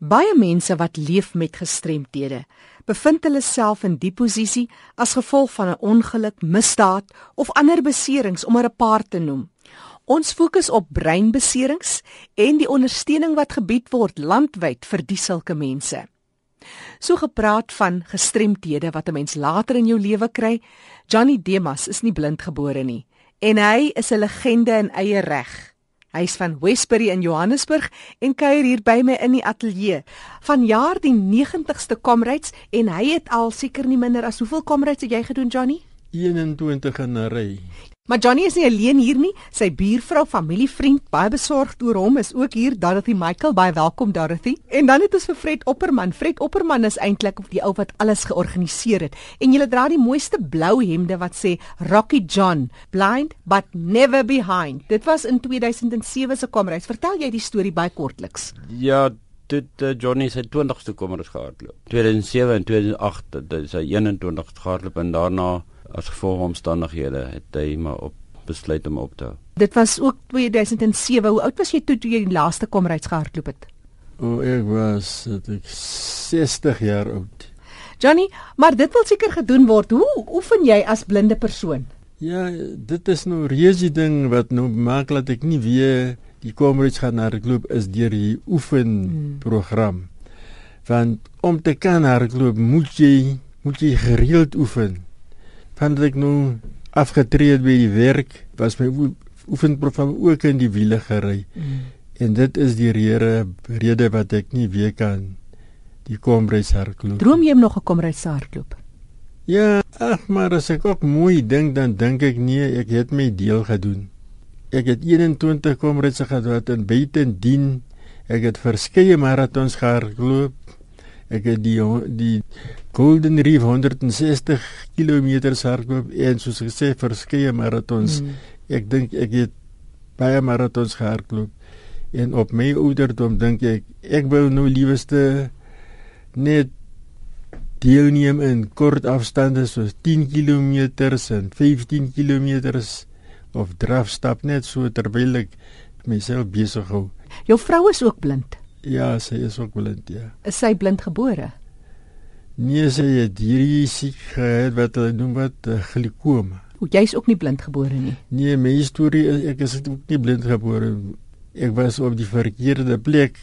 Baie mense wat leef met gestremthede, bevind hulle self in die posisie as gevolg van 'n ongeluk, misdaad of ander beserings om maar 'n paar te noem. Ons fokus op breinbeserings en die ondersteuning wat gebied word landwyd vir die sulke mense. So gepraat van gestremthede wat 'n mens later in jou lewe kry. Johnny Demas is nie blindgebore nie en hy is 'n legende in eie reg. Hy's van Westbury in Johannesburg en kuier hier by my in die ateljee. Vanjaar die 90ste Comrades en hy het al seker nie minder as hoeveel Comrades het jy gedoen Johnny? 21 in 'n ry. Maar Johnny is nie alleen hier nie. Sy buurvrou, familievriend, baie besorgd oor hom is ook hier. Dorothy Michael, baie welkom Dorothy. En dan het ons vir Fred Opperman. Fred Opperman is eintlik die ou wat alles georganiseer het. En jy dra die mooiste blou hemde wat sê Rocky John, blind but never behind. Dit was in 2007 se Komreis. Vertel jy die storie baie kortliks? Ja, dit uh, Johnny se 20ste Komreis gehardloop. 2007 en 2008, dit is hy 21 gehardloop en daarna as gevolg omstandighede het hy maar op besluit om op te hou. Dit was ook 2007. Hoe oud was jy toe toe jy die laaste komryds gehardloop het? O, oh, ek was ek 60 jaar oud. Johnny, maar dit wil seker gedoen word. Hoe oefen jy as blinde persoon? Ja, dit is nou reuse ding wat nou maak dat ek nie weer die komryds gaan hardloop is deur die oefen program. Hmm. Want om te kan hardloop moet jy moet jy gereeld oefen vandat ek nou afgetree het by die werk, was my oefenprogram ook in die wiele gery. Mm. En dit is die rede rede wat ek nie weer kan die komreis hardloop. Droom jy nog 'n komreis hardloop? Ja, ag maar as ek ook mooi dink dan dink ek nee, ek het my deel gedoen. Ek het 21 komreise gehad in buitendien. Ek het verskeie maratons gehardloop. Ek het die die Golden Reef 160 km hardloop en soos gesê verskeie maratons. Mm. Ek dink ek het baie maratons gehardloop. En op my ouderdom dink ek ek wil nou liewerste net deelneem in kort afstande soos 10 km en 15 km of drafstap net so terwyl ek myself besig hou. Jou vrou is ook blind. Ja, sy is ook blind, ja. Is sy blind gebore? Nee, sy het hierdie siek gehad wat hulle noem wat uh, glikoom. O, jy's ook nie blind gebore nie. Nee, my storie is ek is ook nie blind gebore. Ek was op die verkeerde plek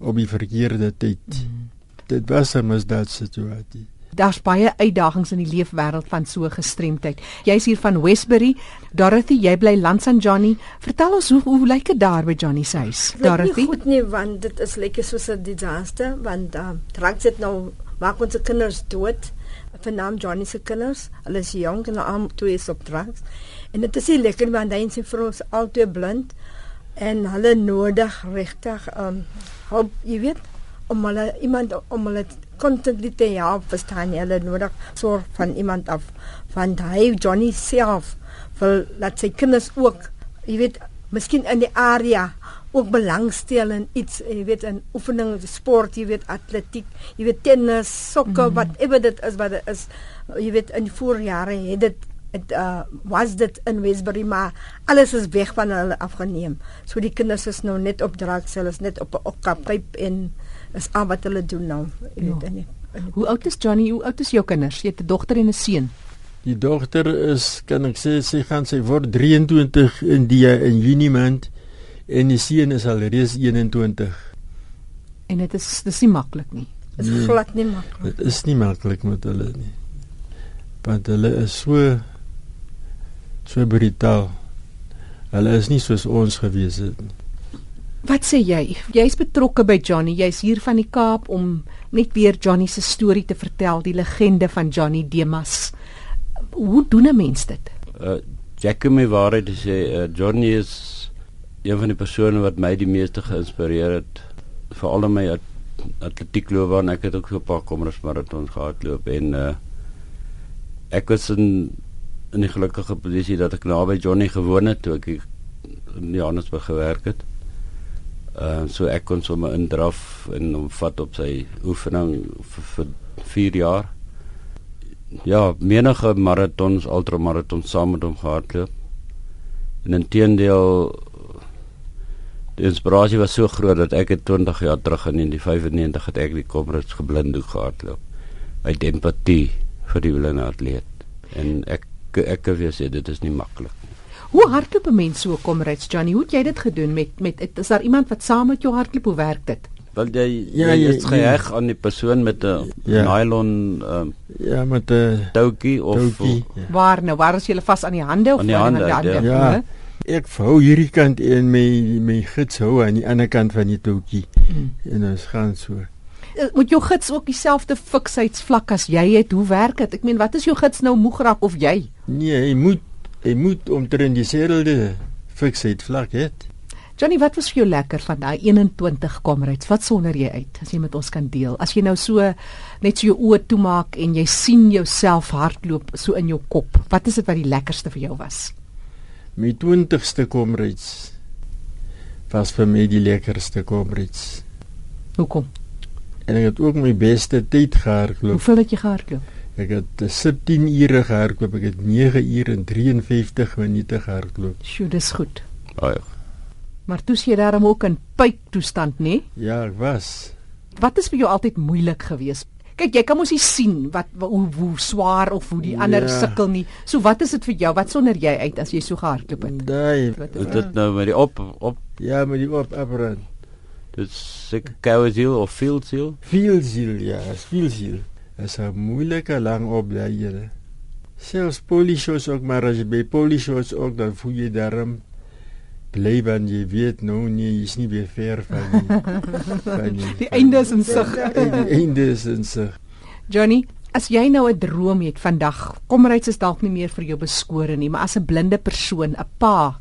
op die verkeerde tyd. Mm. Dit was 'n misdaad situasie. Daar's baie uitdagings in die leefwêreld van so gestremdheid. Jy's hier van Westbury. Dorothy, jy bly langs aan Johnny. Vertel ons hoe hoe lyk dit daar by Johnny se huis? Dorothy. Dit is goed nie want dit is lekker soos 'n disaster want uh, trek dit nou maak ons se kinders dood. Van naam Johnny se kinders. Hulle is jonk en al twee is op drugs. En dit is nie lekker want hy en sy vrou is albei blind en hulle nodig regtig um hulp, jy weet, om hulle iemand om hulle kontant te help verstaan jy hulle nodig sorg van iemand af van hy Johnny self wil laat sy kinders ook jy weet miskien in die area ook belangstel in iets jy weet in oefening sport jy weet atletiek jy weet tennis sokker mm. whatever dit is wat dit is jy weet in die voorjare het dit dit uh, was dit in Westbury maar alles is weg van hulle afgeneem so die kinders is nou net op drugs hulle is net op 'n okkapyp en is al wat hulle doen nou. Jy weet ja. nie. Hoe oud is Johnny? Hoe oud is jou kinders? Jy het 'n dogter en 'n seun. Die dogter is kan ek sê sy gaan sy word 23 in die in Junie maand en die seun is al reeds 21. En dit is dis nie maklik nie. Dit is nee, glad nie maklik. Dit is nie maklik met hulle nie. Want hulle is so so brutaal. Hulle is nie soos ons gewees het nie. Wat sê jy? Jy's betrokke by Johnny. Jy's hier van die Kaap om net weer Johnny se storie te vertel, die legende van Johnny Demas. Hoe doen 'n mens dit? Uh Jackie my waarheid sê, uh, Johnny is een van die persone wat my die meeste geïnspireer het veral in my atletiek loopbaan. Ek het ook so 'n paar komers maratons gehardloop en uh ek was in 'n gelukkige posisie dat ek naby Johnny gewoon het toe ek in Johannesburg gewerk het. Uh so ek kon sommer indraf en hom vat op sy oefening vir 4 jaar. Ja, menige maratons, ultramaratons saam met hom gehardloop. En intedeel Die inspirasie was so groot dat ek het 20 jaar terug in die 95 het ek die Comrades geblinddoek gehardloop. Uit empatie vir die blinde atleet. En ek ek kan weer sê dit is nie maklik nie. Hoe hardloop 'n mens so Comrades Johnny? Hoe het jy dit gedoen met met is daar iemand wat saam met jou hardloop? Hoe werk dit? Wel jy Ja, ja, jy jy- is geheg aan die persoon met 'n Ja. nylon um, Ja, met 'n toukie of toukie. Ja. Waar nou? Waar is jy vas aan die hande of Aan die waar hande, ja. Ja. Ek hou hierdie kant en my my gids hou aan die ander kant van die toukie. Mm. En ons gaan so. Eh, Moet jou gids ook dieselfde fiksheidsvlak as jy het? Hoe werk dit? Ek meen, wat is jou gids nou moeg raak of jy? Nee, hy moet hy moet omtrent dieselfde fiksheid vlak hê. Johnny, wat was vir jou lekker van daai 21 Comrades? Wat sonder jy uit as jy met ons kan deel? As jy nou so net so jou oë toemaak en jy sien jouself hardloop so in jou kop. Wat is dit wat die lekkerste vir jou was? My 20ste komrades was vir my die lekkerste komrades. Hoekom? En ek het ook my beste tyd gehardloop. Hoeveel het jy gehardloop? Ek het eh, 17 ure gehardloop. Ek het 9 ure en 53 minute gehardloop. Sjoe, dis goed. baie. Maar toe sien jy daarom ook in pyptoestand, nê? Ja, ek was. Wat is vir jou altyd moeilik geweest? Kyk, jy kan mos nie sien wat wa- hoe, hoe swaar of hoe die ander Ja. sukkel nie. So wat is dit vir jou? Wat sonder jy uit as jy so gehardloop het? Daai Wat dit nou met die op op ja, met die op afrand. dit seker koue siel of field siel? Veel siel, ja, veel siel. Dit is 'n moeilike lang opleiding. Selfs polishos ook, maar as jy by polishos ook dan voel jy daarom bly want jy weet nou nie, jy's nie weer ver van die, van die, Die einde is in sig. Die einde is in sig. Johnny, as jy nou 'n droom het vandag, komryds is dalk nie meer vir jou beskore nie, maar as 'n blinde persoon, 'n pa,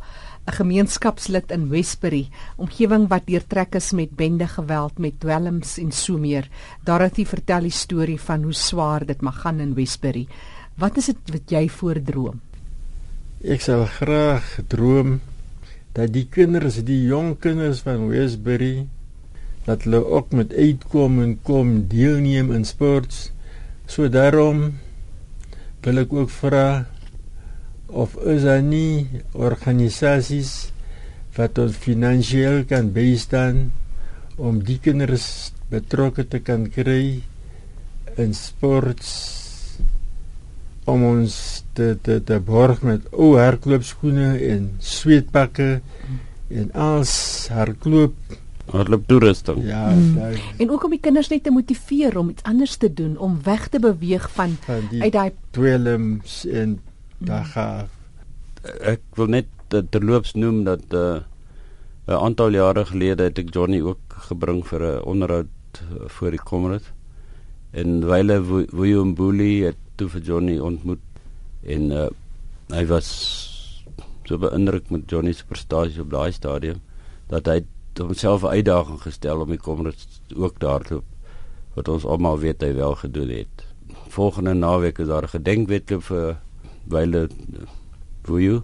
'n gemeenskapslid in Westbury, omgewing wat deurtrek is met bende geweld, met dwelms en so meer. Dorothy vertel die storie van hoe swaar dit mag gaan in Westbury. Wat is dit wat jy voordroom? Ek sal graag droom dat die kinders, die jong kinders van Westbury dat hulle ook met uitkom en kom deelneem in sports. So daarom wil ek ook vra of is daar nie organisasies wat ons finansiëel kan bystaan om die kinders betrokke te kan kry in sports om ons te te te borg met ou hardloopskoene en sweetpakke en als hardloop Hardloop toerusting. ja Mm. daar En ook om die kinders net te motiveer om iets anders te doen, om weg te beweeg van van die uit daai dwelms en daga Ek wil net uh, terloops noem dat 'n uh, 'n aantal jare gelede het ek Johnny ook gebring vir 'n onderhoud uh, voor die Comrade. En wyle Booley het toe vir Johnny ontmoet en uh, hy was so beïndruk met Johnny se prestasie op daai stadium dat hy homself 'n uitdaging gestel om die Comrade ook daar te loop wat ons almal weet hy wel gedoen het. Volgende naweek is daar 'n gedenkwedloop vir wyle Wuyu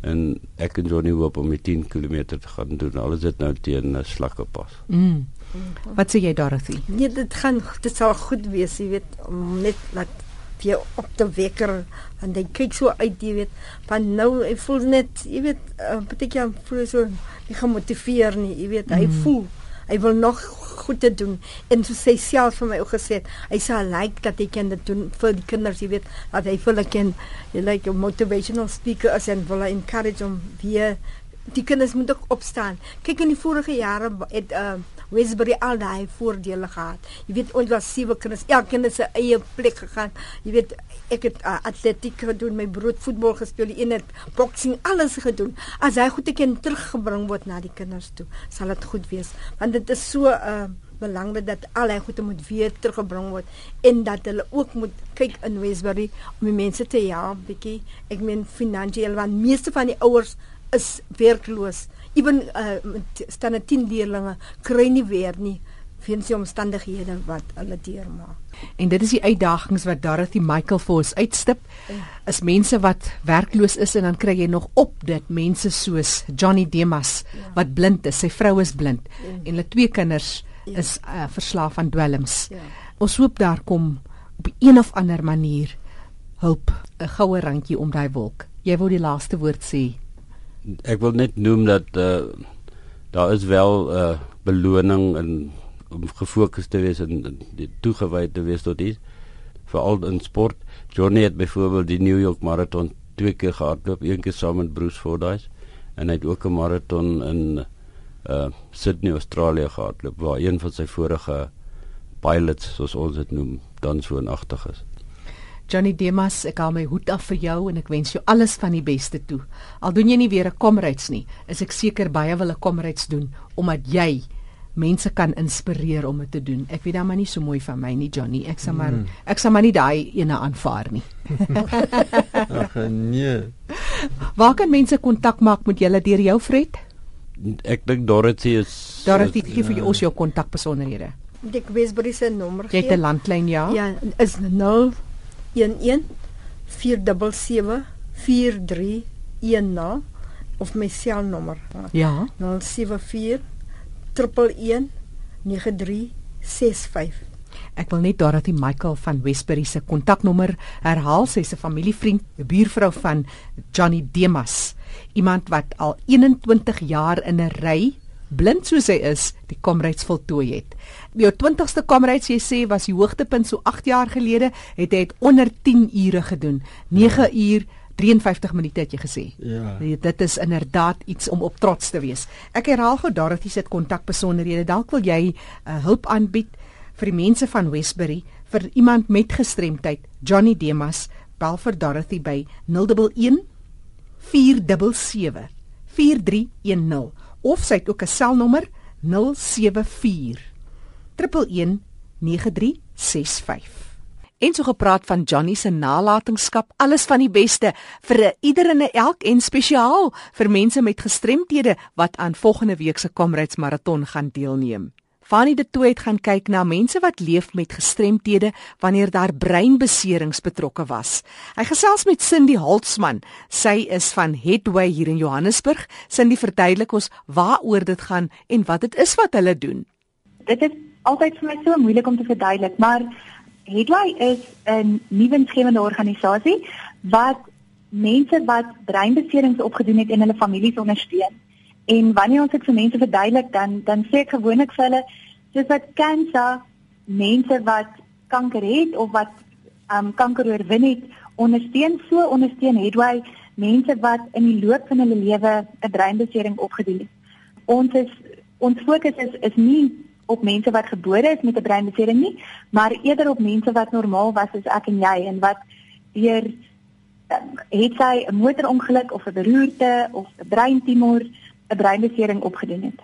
en ek en Johnny hoop om die 10 km te gaan doen. Alles dit nou teen 'n slakkepas. mm. Wat sê jy Dorothy? Nee, dit gaan dit sal goed wees, jy weet, net laat vir op te wekker want hy kyk so uit, jy weet, van nou hy voel net, jy weet, uh, baie keer voel hy so nie gemotiveer nie, jy weet, hy Mm. voel hy wil nog goed te doen. En so sy self vir my ook gesê hy sal like dat hy kan dit doen vir die kinders jy weet dat hy vir hulle kan jy like 'n motivational speaker as en wil hy encourage om weer die kinders moet ook opstaan. Kyk in die vorige jare het uh, Westbury al daai voordele gehad. Jy weet ons was sewe kinders. Elke kind het sy eie plek gegaan. Jy weet ek het uh, atletiek gedoen my broer voetbal gespeel die een het boksing alles gedoen. As hy goed ek kan teruggebring word na die kinders toe sal dit goed wees. Want dit is so uh, belangrik dat al hy goede moet weer teruggebring word en dat hulle ook moet kyk in Westbury om die mense te help bietjie ek meen finansiëel want meeste van die ouers is werkloos ewen uh, staan 10 leerlinge kry nie weer nie weens die omstandighede wat hulle deurmaak En dit is die uitdagings wat Dorothy Michael vir ons uitstip. Is mense wat werkloos is en dan kry jy nog op dit mense soos Johnny Demas Ja. wat blind is. Sy vrou is blind Ja. en hulle twee kinders Ja. is uh, verslaaf aan dwelms. ja Ons hoop daar kom op een of ander manier hulp, 'n goue randjie om daai wolk. Jy wou die laaste woord sê. Ek wil net noem dat uh daar is wel 'n uh, beloning en om gefokus te wees en, en toegewy te wees tot iets veral in sport. Johnny het byvoorbeeld die New York Marathon twee keer gehardloop, een keer saam met Bruce Fordyce en hy het ook 'n marathon in uh Sydney, Australië gehardloop waar een van sy vorige pilots soos ons dit noem, dan so 'n agtig is. Johnny Demas, ek hou my hoed af vir jou en ek wens jou alles van die beste toe. Al doen jy nie weer 'n komryds nie, is ek seker baie wil 'n komryds doen omdat jy mense kan inspireer om dit te doen. Ek weet dan maar nie so mooi van my nie, Johnny. Ek sal maar mm. ek sal maar nie daai ene aanvaar nie. Ag nee. Waar kan mense kontak maak met julle deur jou Fred? Ek dink Dorothy is Dorothy gee vir jou ons jou kontakbesonderhede. Ek Wesbury se nommer gee. Jy het 'n landlyn ja? Ja, is 0 11 of my selnommer. Ja. 074 111 9365. Ek wil net Dorothy Michael van Westbury se kontaknommer herhaal. Sy's 'n familievriend, 'n buurvrou van Johnny Demas. Iemand wat al 21 jaar in 'n ry blind soos hy is, die Comrades voltooi het. Jou 20ste Comrades jy sê was die hoogtepunt so 8 jaar gelede, het hy dit onder 10 ure gedoen. 9 ja. uur 53 minute het jy gesê. Ja. Dit is inderdaad iets om op trots te wees. Ek herhaal gou Dorothy se kontakbesonderhede. Dalk wil jy uh, hulp aanbied vir die mense van Westbury vir iemand met gestremdheid. Johnny Demas bel vir Dorothy by 011 477 4310 of sy het ook 'n selnommer 074 111 9365. En so gepraat van Johnny se nalatenskap, alles van die beste vir ieder en elk en spesiaal vir mense met gestremthede wat aan volgende week se Comrades Marathon gaan deelneem. Fanny de Tooy het gaan kyk na mense wat leef met gestremthede wanneer daar breinbeserings betrokke was. Hy gesels met Cindy Holtzman. Sy is van Headway hier in Johannesburg. Cindy verduidelik ons waaroor dit gaan en wat dit is wat hulle doen. Dit is altyd vir my so moeilik om te verduidelik, maar Headway is 'n nuwe skemende organisasie wat mense wat breinbeserings opgedoen het en hulle families ondersteun. En wanneer ons dit vir mense verduidelik dan dan sê ek gewoonlik vir hulle dis wat kanker mense wat kanker het of wat um kanker oorwin het ondersteun so ondersteun Headway mense wat in die loop van hulle lewe 'n breinbesering opgedoen het. Ons is ons fokus is is nie op mense wat gebore is met 'n breinbesering nie, maar eerder op mense wat normaal was soos ek en jy en wat deur um, het sy 'n motorongeluk of 'n beroerte of 'n breintumor 'n breinbesering opgedoen het.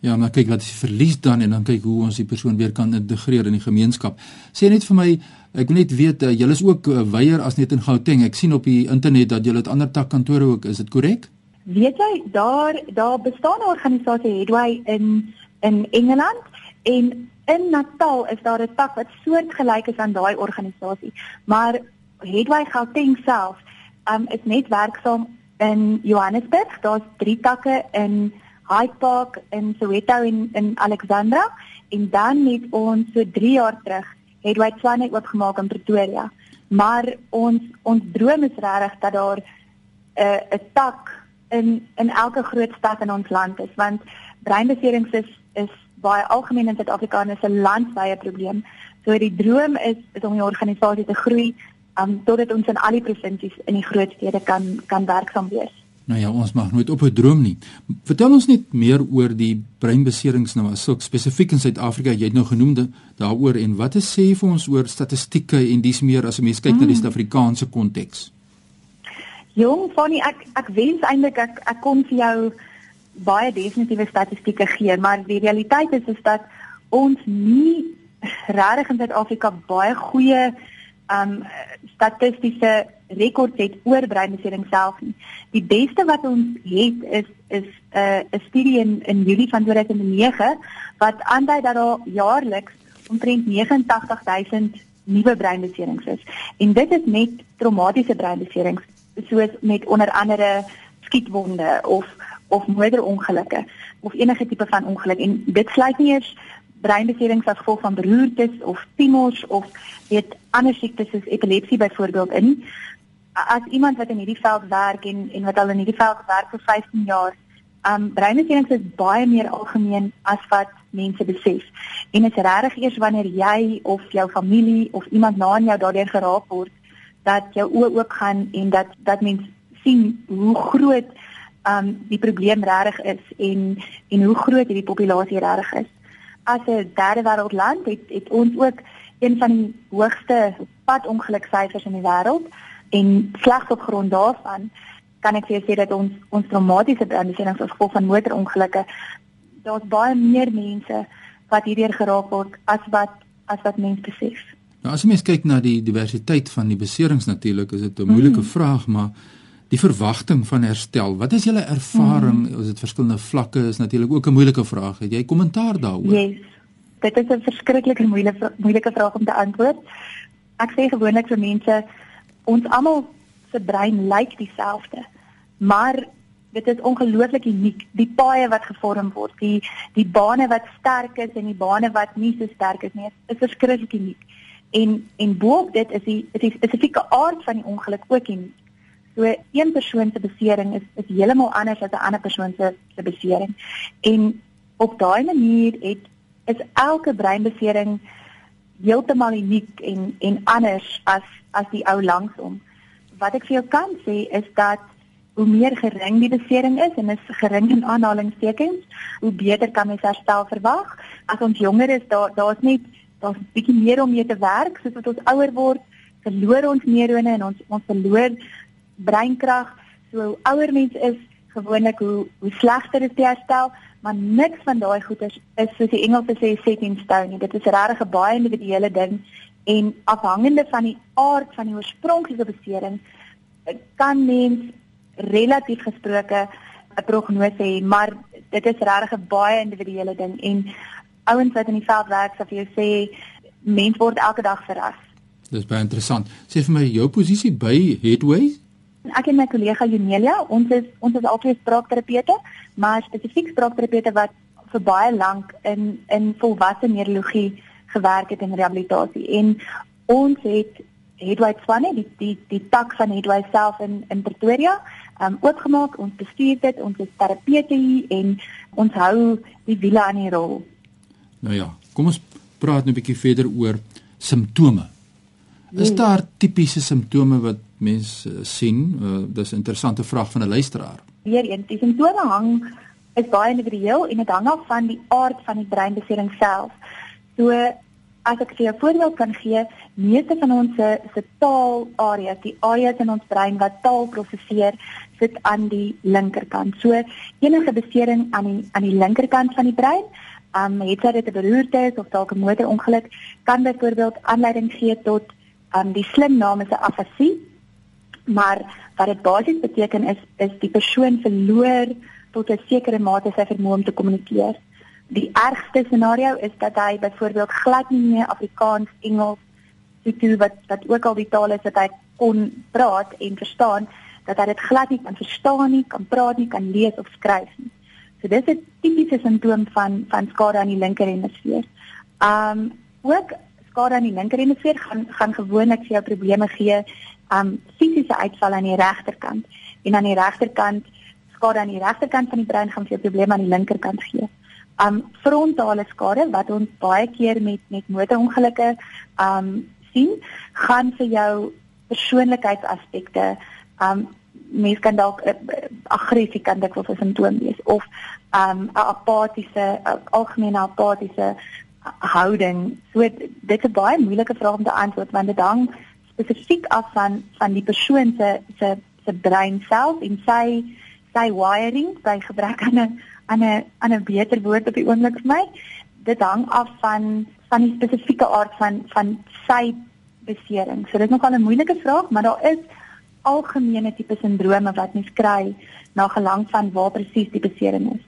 Ja, maar kyk wat jy verlies dan en dan kyk hoe ons die persoon weer kan integreer in die gemeenskap. Sê net vir my, ek wil net weet, uh, julle is ook uh, weier as net in Gauteng. Ek sien op die internet dat julle het ander takkantore ook. Is dit korrek? Weet jy, daar daar bestaan 'n organisasie Headway in in Engeland en in Natal is daar 'n tak wat soortgelyk is aan daai organisasie. Maar Headway Gauteng self um, is net werksaam in Johannesburg, daar's drie takke in Hyde Park in Soweto en in Alexandra en dan het ons so 3 jaar terug het White Swan oopgemaak in Pretoria. Maar ons ons droom is regtig dat daar 'n uh, 'n tak in in elke groot stad in ons land is want breinbeserings is is baie algemeen in Suid-Afrika en is 'n landwyse probleem. So die droom is is om die organisasie te groei um, totdat ons in al die provinsies in die groot stede kan kan werksaam wees. Nou ja, ons mag nooit op 'n droom nie. Vertel ons net meer oor die breinbeserings nou as sulk spesifiek in Suid-Afrika. Jy het nou genoem daaroor en wat is sê vir ons oor statistieke en dis meer as 'n mens kyk mm. na die hmm. Suid-Afrikaanse konteks? Jong, Fanny, ek ek wens eintlik ek ek kon vir jou baie definitiewe statistieke gee, maar die realiteit is is dat ons nie regtig in Suid-Afrika baie goeie um statistiese rekords het oor breinbeserings self nie. Die beste wat ons het is is 'n uh, 'n studie in in Julie van 2009 wat aandui dat daar jaarliks omtrent 89000 nuwe breinbeserings is. En dit is net traumatiese breinbeserings soos met onder andere skietwonde of of motorongelukke of enige tipe van ongeluk en dit sluit nie eers breinbeserings as gevolg van beroertes of tumors of weet ander siektes soos epilepsie byvoorbeeld in as iemand wat in hierdie veld werk en en wat al in hierdie veld werk vir 15 jaar Um breinbeserings is baie meer algemeen as wat mense besef. En dit is regtig eers wanneer jy of jou familie of iemand na aan jou daardeur geraak word dat jou oë oop gaan en dat dat mens sien hoe groot um die probleem regtig is en en hoe groot hierdie populasie regtig is. As 'n derde wêreld land het het ons ook een van die hoogste padongeluksyfers in die wêreld en slegs op grond daarvan kan ek vir jou sê dat ons ons traumatiese behandelings as gevolg van motorongelukke daar's baie meer mense wat hierdeur geraak word as wat as wat mense besef. Nou as jy mens kyk na die diversiteit van die beserings natuurlik is dit 'n moeilike mm. vraag maar die verwagting van herstel wat is julle ervaring mm. as dit verskillende vlakke is natuurlik ook 'n moeilike vraag het jy kommentaar daaroor? Yes. Dit is 'n verskriklike moeilike moeilike vraag om te antwoord. Ek sê gewoonlik vir mense ons almal se brein lyk dieselfde. Maar dit is ongelooflik uniek. Die paaie wat gevorm word, die die bane wat sterk is en die bane wat nie so sterk is nie, is, is verskriklik uniek. En en boop dit is die is die spesifieke aard van die ongeluk ook uniek. So een persoon se besering is is heeltemal anders as 'n ander persoon se se besering. En op daai manier het is elke breinbesering heeltemal uniek en en anders as as die ou langsom wat ek vir jou kan sê is dat hoe meer gering die besering is en is gering in aanhalingstekens, hoe beter kan mens herstel verwag. As ons jonger is, daar daar's net daar's 'n bietjie meer om mee te werk, soos wat ons ouer word, verloor ons neurone en ons ons verloor breinkrag. So hoe ouer mens is, gewoonlik hoe hoe slegter is die herstel, maar niks van daai goeders is soos die Engelse sê set in stone. Dit is regtig 'n baie individuele ding en afhangende van die aard van die oorspronklike besering kan mens relatief gesproke 'n prognose hê, maar dit is regtig 'n baie individuele ding en ouens wat in die veld werk sal vir jou sê mens word elke dag verras. Dis baie interessant. Sê vir my jou posisie by Headway? Ek en my kollega Junelia, ons is ons is altyd spraakterapeute, maar spesifiek spraakterapeute wat vir baie lank in in volwasse neurologie gewerk het in rehabilitasie en ons het Headway Swane die die die tak van Headway self in in Pretoria um oopgemaak ons bestuur dit ons is terapeute hier en ons hou die wiele aan die rol. Nou ja, kom ons praat nou 'n bietjie verder oor simptome. Is daar tipiese simptome wat mense uh, sien? Uh, dis 'n interessante vraag van 'n luisteraar. Weereens, die simptome hang is baie individueel en dit hang af van die aard van die breinbesering self. So as ek vir 'n voorbeeld kan gee, meeste van ons se se taalareas, die areas in ons brein wat taal prosesseer, sit aan die linkerkant. So enige besering aan die aan die linkerkant van die brein, um het dit 'n beroerte of dalk 'n motorongeluk, kan byvoorbeeld aanleiding gee tot um die slim naam is 'n afasie. Maar wat dit basies beteken is is die persoon verloor tot 'n sekere mate sy vermoë om te kommunikeer. Die ergste scenario is dat hy byvoorbeeld glad nie meer Afrikaans, Engels, Sotho wat wat ook al die tale is wat hy kon praat en verstaan, dat hy dit glad nie kan verstaan nie, kan praat nie, kan lees of skryf nie. So dis 'n tipiese simptoom van van skade aan die linker hemisfeer. Um ook skade aan die linker hemisfeer gaan gaan gewoonlik vir jou probleme gee, um fisiese uitval aan die regterkant. En aan die regterkant skade aan die regterkant van die brein gaan vir jou probleme aan die linkerkant gee. Um frontale skade wat ons baie keer met met motorongelukke um sien gaan vir jou persoonlikheidsaspekte um mens kan dalk uh, aggressie kan dit wel 'n simptoom wees of um 'n apatiese uh, algemene apatiese houding. So dit is 'n baie moeilike vraag om te antwoord want dit hang spesifiek af van van die persoon se se se brein self en sy sy wiring by gebrek aan 'n aan 'n aan 'n beter woord op die oomblik vir my. Dit hang af van van die spesifieke aard van van sy besering. So dit is nogal 'n moeilike vraag, maar daar is algemene tipe sindrome wat mens kry na gelang van waar presies die besering is.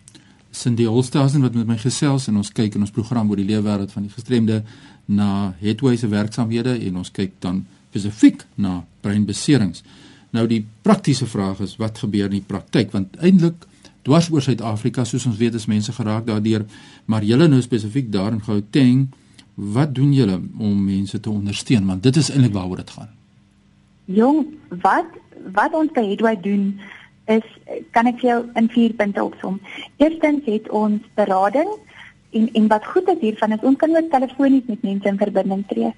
Cindy Holsthazen wat met my gesels en ons kyk in ons program oor die leefwêreld van die gestremde na Headway se werksamehede en ons kyk dan spesifiek na breinbeserings. Nou die praktiese vraag is wat gebeur in die praktyk want eintlik dwars oor Suid-Afrika soos ons weet is mense geraak daardeur maar julle nou spesifiek daar in Gauteng wat doen julle om mense te ondersteun want dit is eintlik waaroor dit gaan Jong wat wat ons by Headway doen is kan ek jou in vier punte opsom. Eerstens het ons berading en en wat goed is hiervan is ons kan ook telefonies met mense in verbinding tree.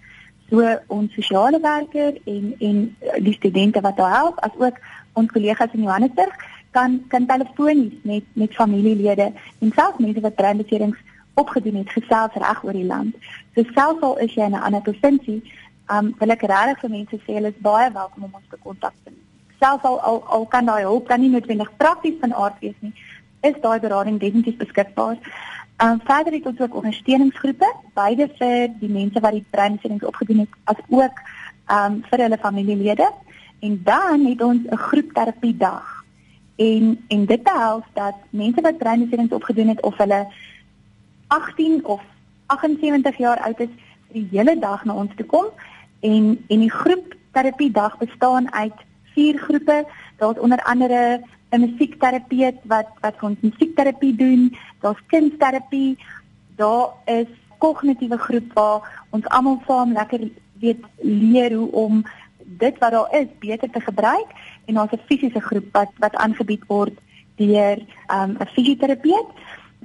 So ons sosiale werker en en die studente wat daar help as ook ons kollegas in Johannesburg kan kan telefonies met met familielede en selfs mense wat breinbeserings opgedoen het gesels reg oor die land. So selfs al is jy in 'n ander provinsie, um wil ek regtig vir mense sê hulle is baie welkom om ons te kontak selfs al al, al kan daai hulp dan nie noodwendig prakties van aard wees nie, is daai berading definitief beskikbaar. Ehm um, verder het ons ook ondersteuningsgroepe, beide vir die mense wat die breinbeserings opgedoen het as ook ehm um, vir hulle familielede. En dan het ons 'n groepterapie dag. En en dit behels dat mense wat breinbeserings opgedoen het of hulle 18 of 78 jaar oud is, die hele dag na ons toe kom en en die groepterapie dag bestaan uit vier groepe. Daar's onder andere 'n musiekterapeut wat wat ons musiekterapie doen. Daar's kindterapie. Daar is kognitiewe groep waar ons almal saam lekker weet leer hoe om dit wat daar is beter te gebruik en daar's 'n fisiese groep wat wat aangebied word deur um, 'n um, fisioterapeut.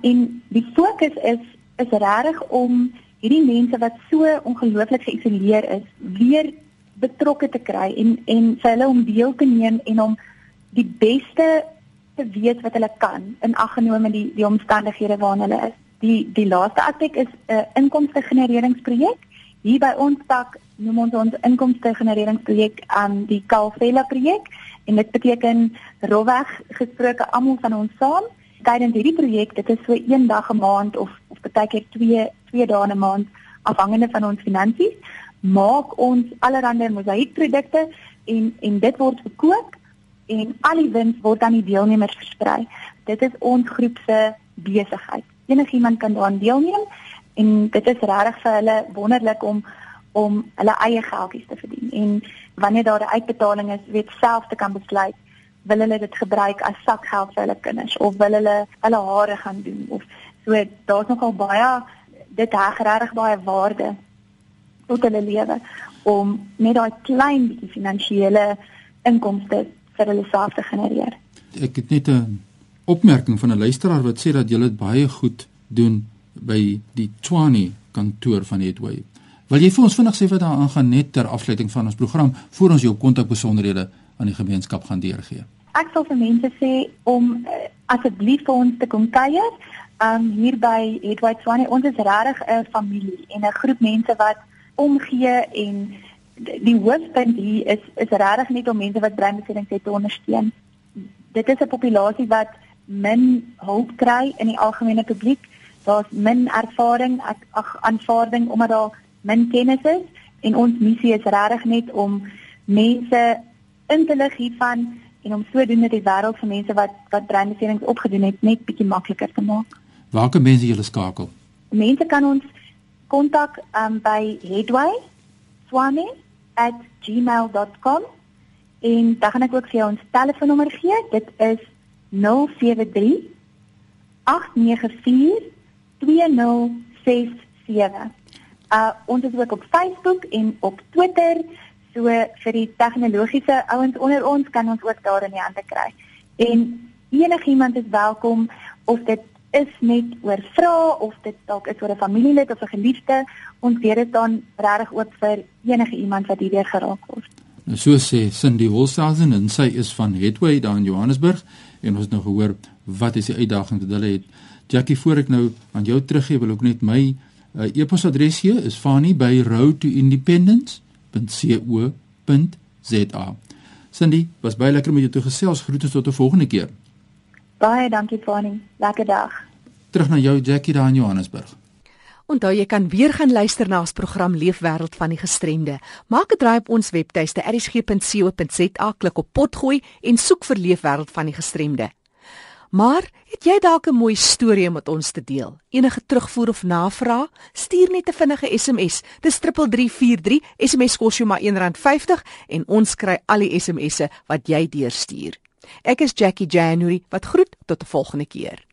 En die fokus is is regtig om hierdie mense wat so ongelooflik geïsoleer is, weer betrokke te kry en en vir hulle om deel te neem en om die beste te weet wat hulle kan in ag genome die die omstandighede waarin hulle is. Die die laaste aspek is 'n uh, inkomste genereringsprojek. Hier by ons tak noem ons ons inkomste genereringsprojek aan um, die Kalvela projek en dit beteken rowweg gesproke almal van ons saam tydens hierdie projek dit is so een dag 'n maand of of baie keer twee twee dae 'n maand afhangende van ons finansies maak ons allerlei mosaïekprodukte en en dit word verkoop en al die wins word aan die deelnemers versprei. Dit is ons groep se besigheid. Enigiemand kan daaraan deelneem en dit is regtig vir hulle wonderlik om om hulle eie geldjies te verdien. En wanneer daar 'n uitbetaling is, weet self te kan besluit wil hulle dit gebruik as sakgeld vir hulle kinders of wil hulle hulle hare gaan doen of so daar's nogal baie dit heg regtig baie waarde tot hulle lewe om net daai klein bietjie finansiële inkomste vir hulle self te genereer. Ek het net 'n opmerking van 'n luisteraar wat sê dat julle dit baie goed doen by die Tshwane kantoor van Headway. Wil jy vir ons vinnig sê wat daar aangaan net ter afsluiting van ons program voor ons jou kontakbesonderhede aan die gemeenskap gaan deurgee? Ek sal vir mense sê om uh, asseblief vir ons te kom kuier. Um hier by Headway Tshwane, ons is regtig 'n familie en 'n groep mense wat omgee en die hoofpunt hier is is regtig net om mense wat breinbeserings het te ondersteun. Dit is 'n populasie wat min hulp kry in die algemene publiek. Daar's min ervaring, ag aanvaarding omdat daar min kennis is en ons missie is regtig net om mense in te lig hiervan en om sodoende die wêreld vir mense wat wat breinbeserings opgedoen het net bietjie makliker te maak. Waar kan mense julle skakel? Mense kan ons kontak um, by headwayswami@gmail.com en dan gaan ek ook vir jou ons telefoonnommer gee. Dit is 073 894 2067. Uh ons is ook op Facebook en op Twitter. So vir die tegnologiese ouens onder ons kan ons ook daar in die hande kry. En enigiemand is welkom of dit is net oor vra of dit dalk is oor 'n familielid of 'n geliefde, ons weet dit dan regtig ook vir enige iemand wat hierdeur geraak word. So sê Cindy Wolsthazen en sy is van Headway daar in Johannesburg en ons het nou gehoor wat is die uitdaging wat hulle het. Jackie, voor ek nou aan jou teruggee, wil ek net my uh, e-posadres gee, is fani@roadtoindependence.co.za. Cindy, was baie lekker met jou te gesels. Groete tot 'n volgende keer. Baie dankie Fanny. Lekker dag. Terug na jou Jackie daar in Johannesburg. Onthou jy kan weer gaan luister na ons program Leefwêreld van die gestremde. Maak 'n draai op ons webtuiste erisg.co.za, klik op potgooi en soek vir Leefwêreld van die gestremde. Maar het jy dalk 'n mooi storie om met ons te deel? Enige terugvoer of navraag? Stuur net 'n vinnige SMS. Dis 3343. SMS kos jou maar R1.50 en ons kry al die SMS'e wat jy deurstuur. Ek is Jackie January wat groet tot 'n volgende keer.